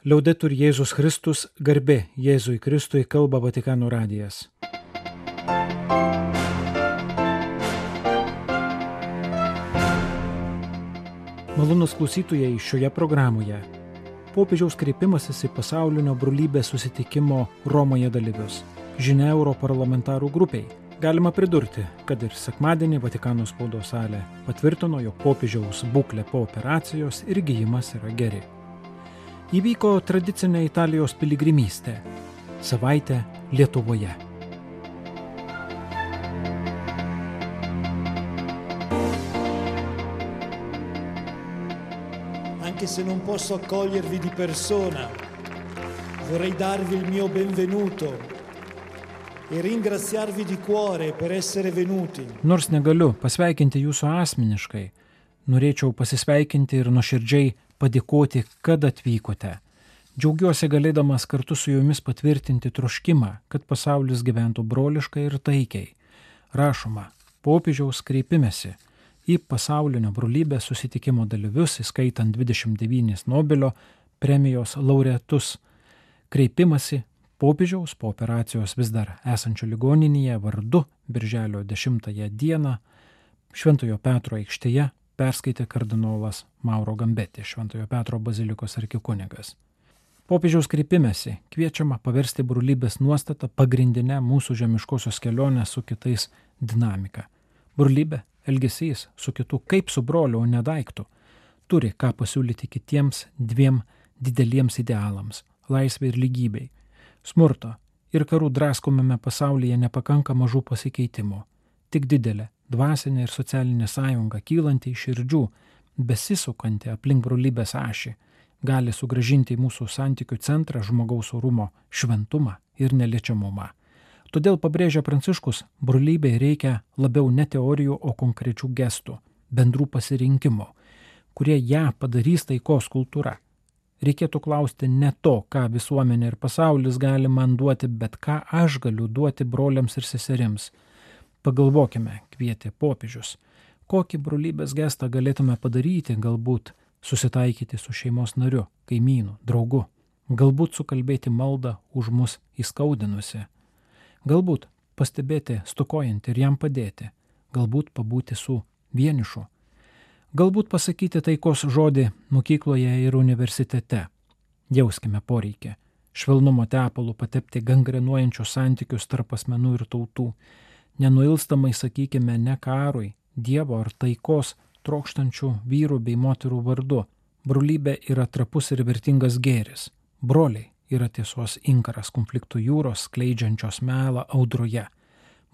Liaudetur Jėzus Kristus, garbė Jėzui Kristui kalba Vatikano radijas. Malonus klausytojai šioje programoje. Popiežiaus kreipimasis į pasaulinio brolybės susitikimo Romoje dalyvius. Žinia Europarlamentarų grupiai. Galima pridurti, kad ir sekmadienį Vatikano spaudos salė patvirtino, jog popiežiaus būklė po operacijos ir gyjimas yra geri įvyko tradicinė Italijos piligrimystė - savaitė Lietuvoje. Anche se non posso accogliervi di persona, vorrei darvi il mio benvenuto e ringraziarvi di cuore per essere venuti. Nors negaliu pasveikinti jūsų asmeniškai, norėčiau pasisveikinti ir nuoširdžiai padėkoti, kad atvykote. Džiaugiuosi galėdamas kartu su jumis patvirtinti troškimą, kad pasaulis gyventų broliškai ir taikiai. Rašoma, popiežiaus kreipimėsi į pasaulinio brolybės susitikimo dalyvius, įskaitant 29 Nobelio premijos laureatus. Kreipimasi popiežiaus po operacijos vis dar esančio ligoninėje vardu Birželio 10 dieną Šventojo Petro aikštėje perskaitė kardinolas Mauro Gambetė, Šventojo Petro bazilikos arkikunigas. Popiežiaus kreipimėsi kviečiama paversti brolybės nuostatą pagrindinę mūsų žemiškosios kelionės su kitais dinamiką. Brolybė, elgesys su kitu kaip su broliu, o ne daiktu, turi ką pasiūlyti kitiems dviem dideliems idealams - laisvė ir lygybei. Smurto ir karų draskomame pasaulyje nepakanka mažų pasikeitimų, tik didelė dvasinė ir socialinė sąjunga kylanti iš širdžių, besisukanti aplink brolybės ašį, gali sugražinti į mūsų santykių centrą žmogaus orumo šventumą ir neliečiamumą. Todėl pabrėžia Pranciškus, brolybei reikia labiau ne teorijų, o konkrečių gestų, bendrų pasirinkimų, kurie ją padarys taikos kultūra. Reikėtų klausti ne to, ką visuomenė ir pasaulis gali man duoti, bet ką aš galiu duoti broliams ir seserims Pagalvokime, kvietė popiežius, kokį brolybės gestą galėtume padaryti, galbūt susitaikyti su šeimos nariu, kaimynu, draugu, galbūt sukalbėti maldą už mus įskaudinusi, galbūt pastebėti stokojantį ir jam padėti, galbūt pabūti su vienišu, galbūt pasakyti taikos žodį mokykloje ir universitete. Jauskime poreikį, švelnumo tepalų patepti gangrenuojančius santykius tarp asmenų ir tautų, nenuilstamai sakykime ne karui, Dievo ar taikos trokštančių vyrų bei moterų vardu. Brolybė yra trapus ir vertingas gėris. Broliai yra tiesos inkaras konfliktų jūros, skleidžiančios melą audroje.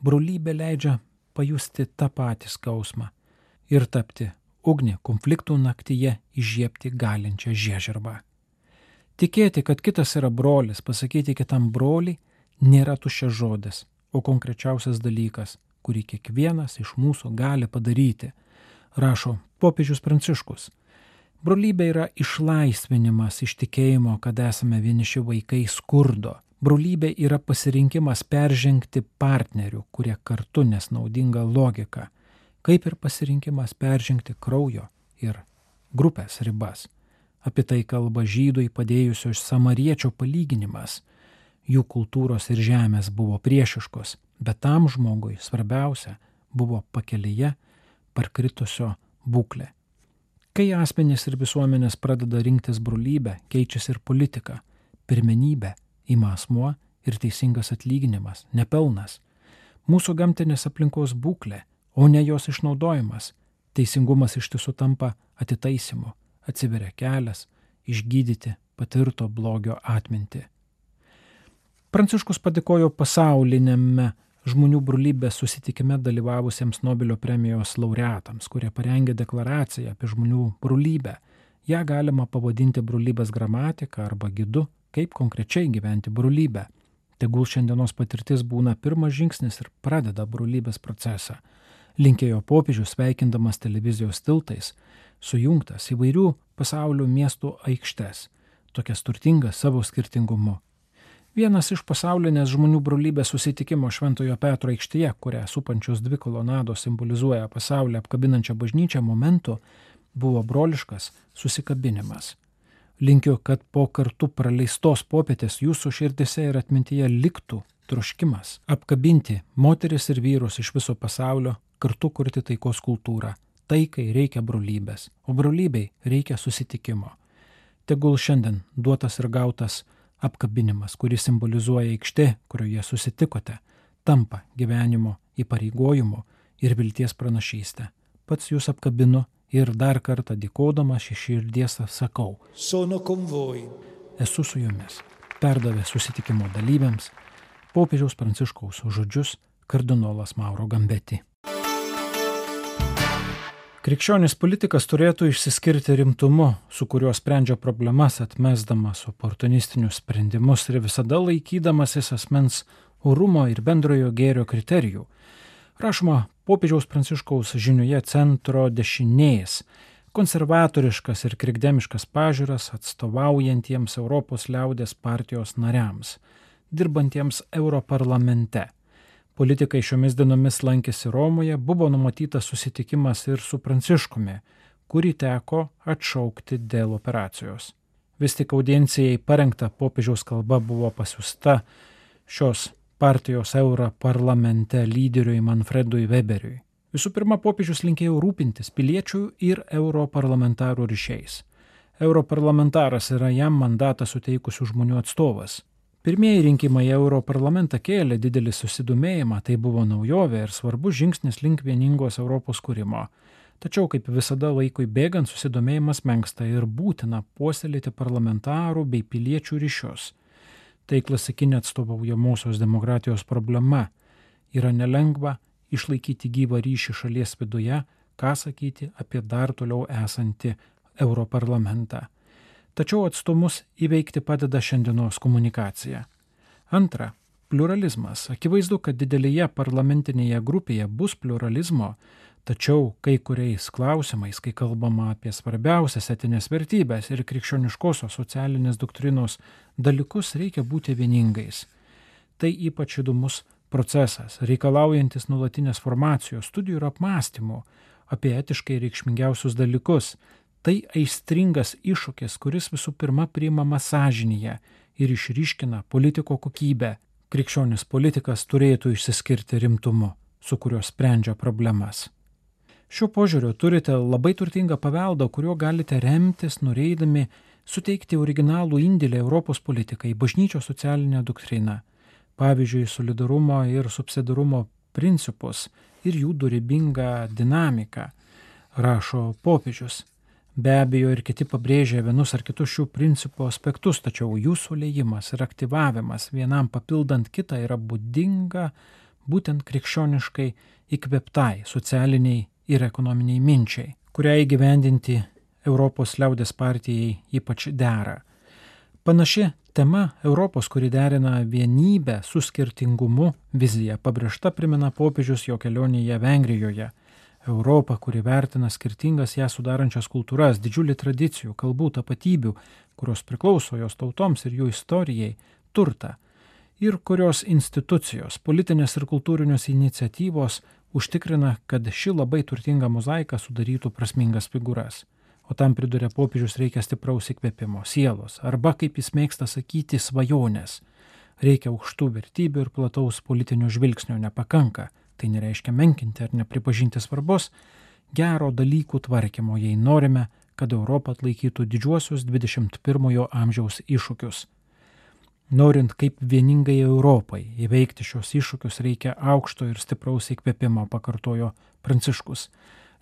Brolybė leidžia pajusti tą patį skausmą ir tapti ugnį konfliktų naktyje įžiepti galinčią žiežirbą. Tikėti, kad kitas yra brolis, pasakyti kitam broliai, nėra tuščias žodis, o konkrečiausias dalykas, kurį kiekvienas iš mūsų gali padaryti, rašo popiežius Pranciškus. Brolybė yra išlaisvinimas iš tikėjimo, kad esame vieniši vaikai skurdo. Brolybė yra pasirinkimas peržengti partnerių, kurie kartu nesnaudinga logika, kaip ir pasirinkimas peržengti kraujo ir grupės ribas. Apie tai kalba žydui padėjusio iš samariečio palyginimas – jų kultūros ir žemės buvo priešiškos, bet tam žmogui svarbiausia buvo pakelyje parkritusio būklė. Kai asmenys ir visuomenės pradeda rinktis brolybę, keičiasi ir politika, pirmenybė ima asmuo ir teisingas atlyginimas, nepelnas. Mūsų gamtinės aplinkos būklė, o ne jos išnaudojimas, teisingumas iš tiesų tampa atitaisimu, atsiveria kelias išgydyti patirto blogio atmintį. Pranciškus padėkojo pasaulinėme žmonių brolybės susitikime dalyvavusiems Nobelio premijos laureatams, kurie parengė deklaraciją apie žmonių brolybę. Ja galima pavadinti brolybės gramatika arba gidu, kaip konkrečiai gyventi brolybę. Tegul šiandienos patirtis būna pirmas žingsnis ir pradeda brolybės procesą. Linkėjo popiežius sveikindamas televizijos tiltais, sujungtas įvairių pasaulio miestų aikštes, tokias turtingas savo skirtingumu Vienas iš pasaulinės žmonių brolybės susitikimo Šventojo Petro aikštėje, kurią supančios dvi kolonados simbolizuoja pasaulį apkabinančią bažnyčią momentu, buvo broliškas susikabinimas. Linkiu, kad po kartu praleistos popietės jūsų širdise ir atmintyje liktų troškimas apkabinti moteris ir vyrus iš viso pasaulio, kartu kurti taikos kultūrą. Taikai reikia brolybės, o brolybei reikia susitikimo. Tegul šiandien duotas ir gautas apkabinimas, kuris simbolizuoja aikštė, kurioje susitikote, tampa gyvenimo įpareigojimu ir vilties pranašystę. Pats jūs apkabinu ir dar kartą dėkodamas iš širdies sakau. Esu su jumis. Perdavė susitikimo dalyviams popiežiaus pranciškaus žodžius kardinolas Mauro Gambeti. Krikščionis politikas turėtų išsiskirti rimtumu, su kuriuo sprendžia problemas, atmesdamas oportunistinius sprendimus ir visada laikydamasis asmens orumo ir bendrojo gėrio kriterijų. Rašoma popiežiaus pranciškaus žiniuje centro dešinės, konservatoriškas ir krikdemiškas pažiūras atstovaujantiems Europos liaudės partijos nariams dirbantiems Europarlamente. Politikai šiomis dienomis lankėsi Romoje, buvo numatytas susitikimas ir su Pranciškumi, kurį teko atšaukti dėl operacijos. Vis tik audiencijai parengta popiežiaus kalba buvo pasiusta šios partijos Europarlamente lyderiui Manfredui Weberiui. Visų pirma, popiežius linkėjo rūpintis piliečių ir europarlamentarų ryšiais. Europarlamentaras yra jam mandatą suteikusių žmonių atstovas. Pirmieji rinkimai į Europarlamentą kėlė didelį susidomėjimą, tai buvo naujovė ir svarbus žingsnis link vieningos Europos kūrimo. Tačiau, kaip visada laikui bėgant, susidomėjimas menksta ir būtina puoselėti parlamentarų bei piliečių ryšius. Tai klasikinė atstovaujamosios demokratijos problema. Yra nelengva išlaikyti gyvą ryšį šalies viduje, ką sakyti apie dar toliau esantį Europarlamentą tačiau atstumus įveikti padeda šiandienos komunikacija. Antra, pluralizmas. Akivaizdu, kad didelėje parlamentinėje grupėje bus pluralizmo, tačiau kai kuriais klausimais, kai kalbama apie svarbiausias etinės vertybės ir krikščioniškosios socialinės doktrinos dalykus, reikia būti vieningais. Tai ypač įdomus procesas, reikalaujantis nulatinės formacijos, studijų ir apmąstymų apie etiškai reikšmingiausius dalykus, Tai aistringas iššūkis, kuris visų pirma priimama sąžinėje ir išryškina politiko kokybę. Krikščionis politikas turėtų išsiskirti rimtumu, su kuriuo sprendžia problemas. Šiuo požiūriu turite labai turtingą paveldą, kuriuo galite remtis, norėdami suteikti originalų indėlį Europos politikai, bažnyčios socialinę doktriną, pavyzdžiui, solidarumo ir subsidarumo principus ir jų durybingą dinamiką, rašo popiežius. Be abejo ir kiti pabrėžia vienus ar kitus šių principų aspektus, tačiau jų sulėjimas ir aktyvavimas vienam papildant kitą yra būdinga būtent krikščioniškai įkveptai socialiniai ir ekonominiai minčiai, kurią įgyvendinti Europos liaudės partijai ypač dera. Panaši tema Europos, kuri derina vienybę su skirtingumu, vizija pabrėžta primena popiežius jo kelionėje Vengrijoje Europą, kuri vertina skirtingas ją sudarančias kultūras, didžiulį tradicijų, kalbų, tapatybių, kurios priklauso jos tautoms ir jų istorijai, turtą, ir kurios institucijos, politinės ir kultūrinės iniciatyvos užtikrina, kad ši labai turtinga mozaika sudarytų prasmingas figūras. O tam priduria popiežius reikia stipraus įkvėpimo, sielos, arba, kaip jis mėgsta sakyti, svajonės. Reikia aukštų vertybių ir plataus politinio žvilgsnio nepakanka, tai nereiškia menkinti ar nepripažinti svarbos, gero dalykų tvarkymo, jei norime, kad Europa atlaikytų didžiuosius 21-ojo amžiaus iššūkius. Norint kaip vieningai Europai įveikti šios iššūkius reikia aukšto ir stipraus įkvėpimo, pakartojo Pranciškus,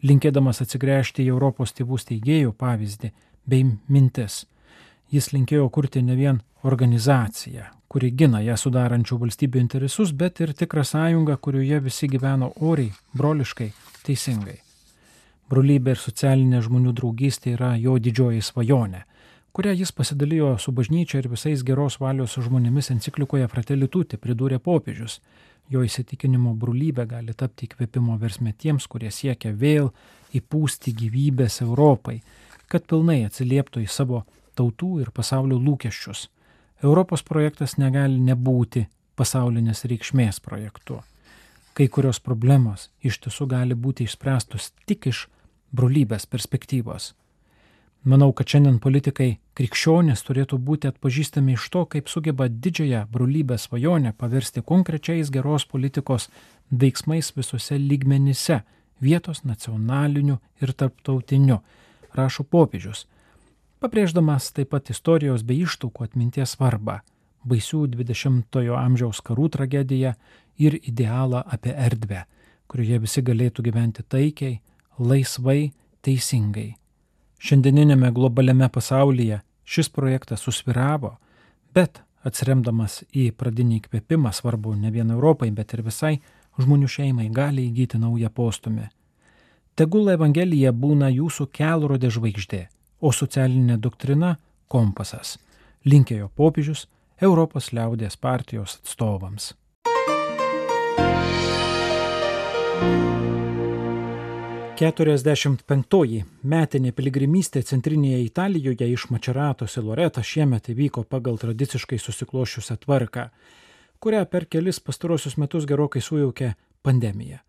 linkėdamas atsigręžti į Europos tėvų steigėjų pavyzdį bei mintis. Jis linkėjo kurti ne vien organizaciją, kuri gina ją sudarančių valstybių interesus, bet ir tikrą sąjungą, kurioje visi gyveno oriai, broliškai, teisingai. Brolybė ir socialinė žmonių draugystė yra jo didžioji svajonė, kurią jis pasidalijo su bažnyčia ir visais geros valios žmonėmis enciklikoje Fratelli Tutti, pridūrė popiežius. Jo įsitikinimo brolybė gali tapti įkvėpimo versme tiems, kurie siekia vėl įpūsti gyvybės Europai, kad pilnai atsilieptų į savo tautų ir pasaulio lūkesčius Europos projektas negali nebūti pasaulinės reikšmės projektu. Kai kurios problemos iš tiesų gali būti išspręstos tik iš brolybės perspektyvos. Manau, kad šiandien politikai krikščionės turėtų būti atpažįstami iš to, kaip sugeba didžiąją brolybę svajonę paversti konkrečiais geros politikos veiksmais visose lygmenyse - vietos, nacionaliniu ir tarptautiniu, rašo popiežius, pabrėždamas taip pat istorijos bei ištaukų atminties svarbą, baisių 20-ojo amžiaus karų tragediją ir idealą apie erdvę, kurioje visi galėtų gyventi taikiai, laisvai, teisingai. Šiandieninėme globaliame pasaulyje šis projektas susviravo, bet atsiremdamas į pradinį įkvėpimą, svarbu ne vien Europai, bet ir visai žmonių šeimai, gali įgyti naują postumį. Tegul Evangelija būna jūsų kelrodė žvaigždė, o socialinė doktrina - kompasas, linkėjo popiežius Europos liaudės partijos atstovams. 45-oji metinė piligrimystė centrinėje Italijoje iš Mačeratos į Loretą šiemet įvyko pagal tradiciškai susiklošiusią tvarką, kurią per kelis pastarosius metus gerokai sujaukė pandemija.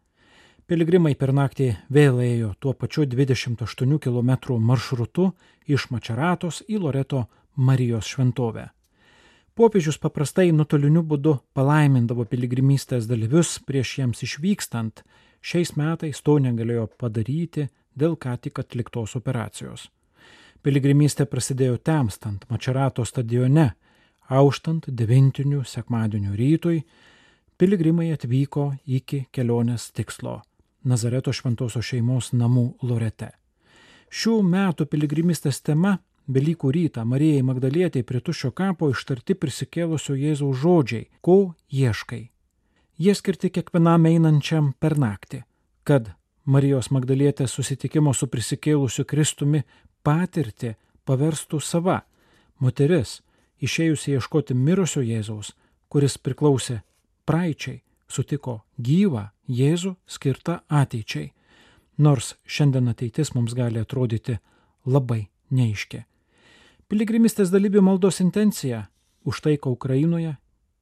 Piligrimai per naktį vėl ėjo tuo pačiu 28 km maršrutu iš Mačeratos į Loreto Marijos šventovę. Popiežius paprastai nuotoliniu būdu palaimindavo piligrimystės dalyvius prieš jiems išvykstant Šiais metais to negalėjo padaryti dėl ką tik atliktos operacijos. Piligrimystė prasidėjo temstant Mačerato stadione, auštant devintinių sekmadienių rytui, piligrimai atvyko iki kelionės tikslo - Nazareto šventosios šeimos namų Lorete. Šių metų piligrimystės tema - Velykų rytą Marijai Magdalietė prie tuščio kapo ištarti prisikėlusio Jėzaus žodžiai - ko ieškai Jie skirti kiekvienam einančiam per naktį, kad Marijos Magdalietės susitikimo su prisikėlusiu Kristumi patirtį paverstų sava. Moteris, išėjusi ieškoti mirusio Jėzaus, kuris priklausė praeičiai, sutiko gyvą Jėzų skirtą ateičiai. Nors šiandien ateitis mums gali atrodyti labai neiški. Piligrimistės dalyvių maldos intencija - už taiką Ukrainoje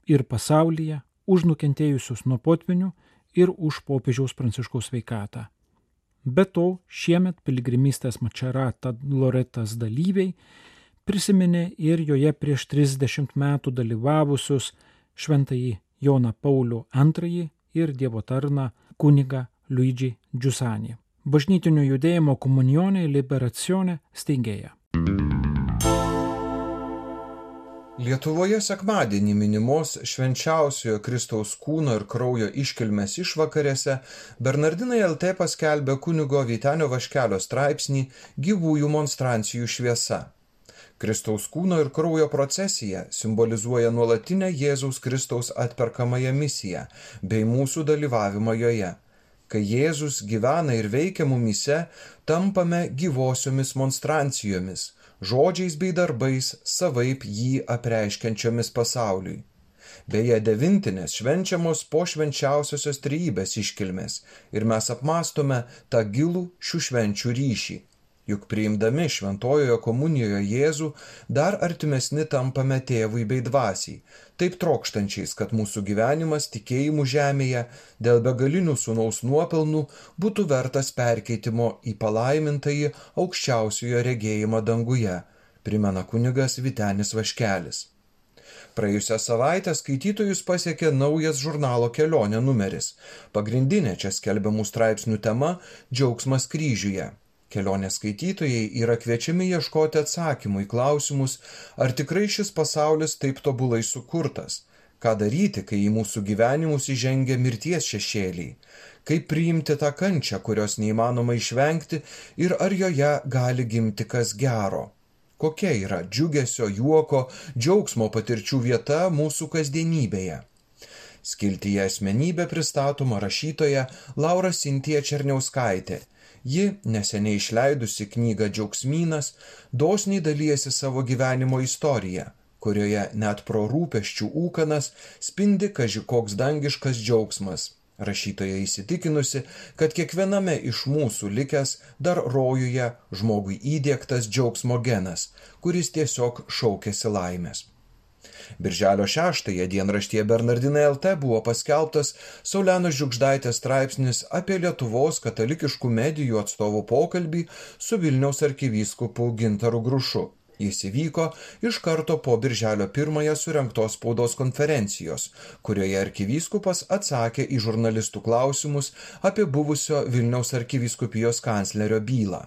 ir pasaulyje, už nukentėjusius nuo potvinių ir už popiežiaus pranciškaus sveikatą. Be to, šiemet piligrimystės Mačerata Loretas dalyviai prisiminė ir joje prieš 30 metų dalyvavusius šventąjį Joną Paulių II ir Dievo tarną kunigą Luigi Giusanį. Bažnytinio judėjimo komunionė liberacione steigėja. Lietuvoje sekmadienį minimos švenčiausiojo Kristaus kūno ir kraujo iškilmės išvakarėse Bernardinai LT paskelbė kunigo Vytenio Vaškelio straipsnį Gyvųjų monstrancijų šviesa. Kristaus kūno ir kraujo procesija simbolizuoja nuolatinę Jėzaus Kristaus atperkamąją misiją bei mūsų dalyvavimą joje. Kai Jėzus gyvena ir veikia mumise, tampame gyvosiomis monstrancijomis – žodžiais bei darbais savaip jį apreiškiančiomis pasauliui. Beje, devintinės švenčiamos po švenčiausiosios trybės iškilmės ir mes apmastome tą gilų šių švenčių ryšį. Juk priimdami šventojoje komunijoje Jėzų dar artimesni tampame tėvui bei dvasiai, taip trokštančiais, kad mūsų gyvenimas tikėjimų žemėje dėl begalinių sunaus nuopelnų būtų vertas perkeitimo į palaimintąjį aukščiausiojo regėjimą danguje, primena kunigas Vitenis Vaškelis. Praėjusią savaitę skaitytojus pasiekė naujas žurnalo kelionė numeris. Pagrindinė čia skelbiamų straipsnių tema - džiaugsmas kryžiuje. Kelionės skaitytojai yra kviečiami ieškoti atsakymų į klausimus, ar tikrai šis pasaulis taip tobulai sukurtas, ką daryti, kai į mūsų gyvenimus įžengia mirties šešėliai, kaip priimti tą kančią, kurios neįmanoma išvengti ir ar joje gali gimti kas gero. Kokia yra džiugesio, juoko, džiaugsmo patirčių vieta mūsų kasdienybėje. Skiltyje asmenybė pristatoma rašytoja Laura Sintija Černiauskaitė Ji, neseniai išleidusi knygą Džiaugsmynas, dosniai dalyjasi savo gyvenimo istoriją, kurioje net pro rūpeščių ūkanas spindi kažkoks dangiškas džiaugsmas. Rašytoja įsitikinusi, kad kiekviename iš mūsų likęs dar rojuje žmogui įdėktas džiaugsmo genas, kuris tiesiog šaukėsi laimės. Birželio 6-ąją dienraštyje Bernardinai LT buvo paskelbtas Saulenos Žiukždaitės straipsnis apie Lietuvos katalikiškų medijų atstovų pokalbį su Vilniaus arkivyskupu Gintaru Grušu. Jis įvyko iš karto po Birželio pirmąją surinktos spaudos konferencijos, kurioje arkivyskupas atsakė į žurnalistų klausimus apie buvusio Vilniaus arkivyskupijos kanclerio bylą.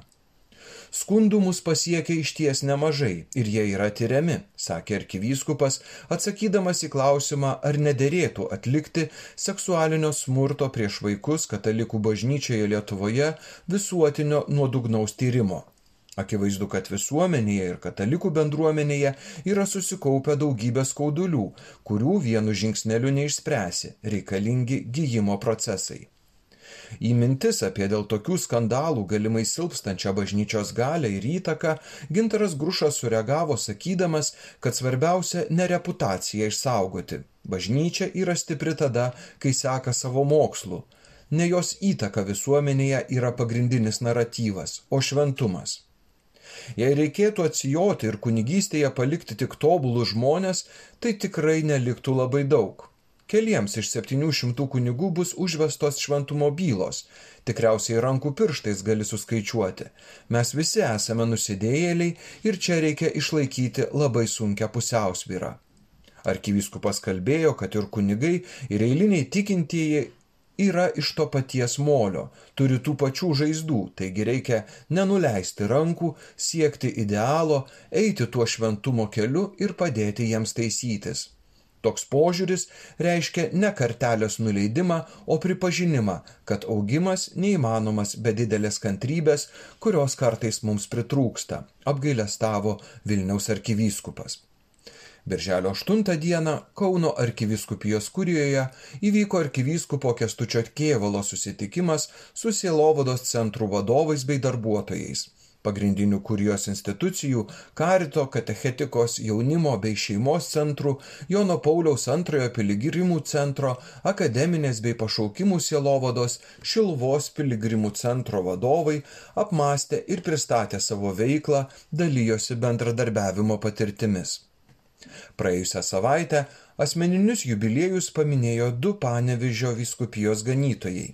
Skundų mus pasiekia iš ties nemažai ir jie yra tyriami, sakė arkivyskupas, atsakydamas į klausimą, ar nederėtų atlikti seksualinio smurto prieš vaikus katalikų bažnyčioje Lietuvoje visuotinio nuodugnaus tyrimo. Akivaizdu, kad visuomenėje ir katalikų bendruomenėje yra susikaupę daugybė skaudulių, kurių vienu žingsneliu neišspręsi, reikalingi gyjimo procesai. Į mintis apie dėl tokių skandalų galimai silpstančią bažnyčios galę ir įtaką Gintaras Grušas sureagavo sakydamas, kad svarbiausia ne reputaciją išsaugoti. Bažnyčia yra stipri tada, kai seka savo mokslu. Ne jos įtaka visuomenėje yra pagrindinis naratyvas, o šventumas. Jei reikėtų atsijoti ir kunigystėje palikti tik tobulus žmonės, tai tikrai neliktų labai daug. Keliems iš 700 kunigų bus užvestos šventumo bylos. Tikriausiai rankų pirštais gali suskaičiuoti. Mes visi esame nusidėjėliai ir čia reikia išlaikyti labai sunkę pusiausvyrą. Arkivyskupas kalbėjo, kad ir kunigai, ir eiliniai tikintieji yra iš to paties molio, turi tų pačių žaizdų, taigi reikia nenuleisti rankų, siekti idealo, eiti tuo šventumo keliu ir padėti jiems taisytis. Toks požiūris reiškia ne kartelės nuleidimą, o pripažinimą, kad augimas neįmanomas be didelės kantrybės, kurios kartais mums pritrūksta, apgailestavo Vilniaus arkivyskupas. Birželio 8 dieną Kauno arkiviskupijos kurijoje įvyko arkivyskupo Kestučio Kėvalo susitikimas su Sielovados centrų vadovais bei darbuotojais pagrindinių kurijos institucijų - Karito, Katechetikos, jaunimo bei šeimos centrų, Jono Pauliaus antrojo piligrimų centro, akademinės bei pašaukimų sielovados, Šilvos piligrimų centro vadovai apmastė ir pristatė savo veiklą, dalyjosi bendradarbiavimo patirtimis. Praėjusią savaitę asmeninius jubiliejus paminėjo du Panevižio viskupijos ganytojai.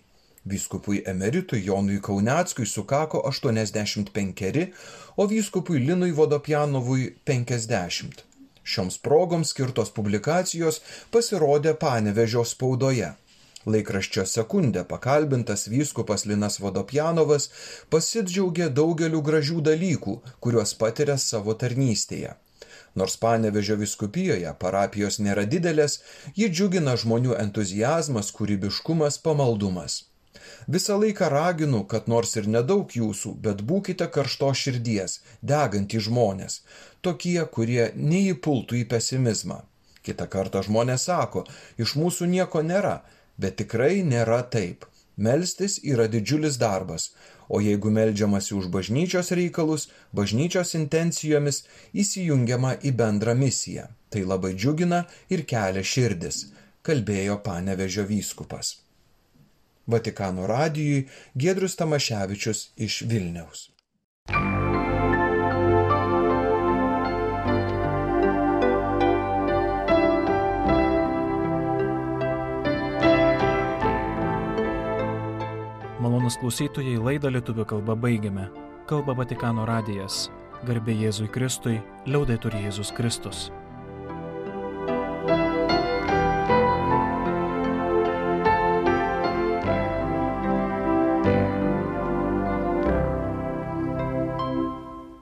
Vyskupui emeritui Jonui Kauneckui sukako 85, o vyskupui Linui Vodopjanovui 50. Šioms progoms skirtos publikacijos pasirodė Panevežio spaudoje. Laikraščio sekundė pakalbintas vyskupas Linas Vodopjanovas pasidžiaugė daugeliu gražių dalykų, kuriuos patiria savo tarnystėje. Nors Panevežio viskupijoje parapijos nėra didelės, ji džiugina žmonių entuzijazmas, kūrybiškumas, pamaldumas. Visą laiką raginu, kad nors ir nedaug jūsų, bet būkite karšto širdies, degantys žmonės, tokie, kurie neįpultų į pesimizmą. Kita kartą žmonės sako, iš mūsų nieko nėra, bet tikrai nėra taip. Melstis yra didžiulis darbas, o jeigu meldžiamasi už bažnyčios reikalus, bažnyčios intencijomis įsijungiama į bendrą misiją. Tai labai džiugina ir kelia širdis, kalbėjo panevežio vyskupas. Vatikano radijui Giedrius Tamaševičius iš Vilniaus. Malonus klausytojai laidą lietuvių kalbą baigiame. Kalba Vatikano radijas. Garbė Jėzui Kristui, liaudai turi Jėzus Kristus.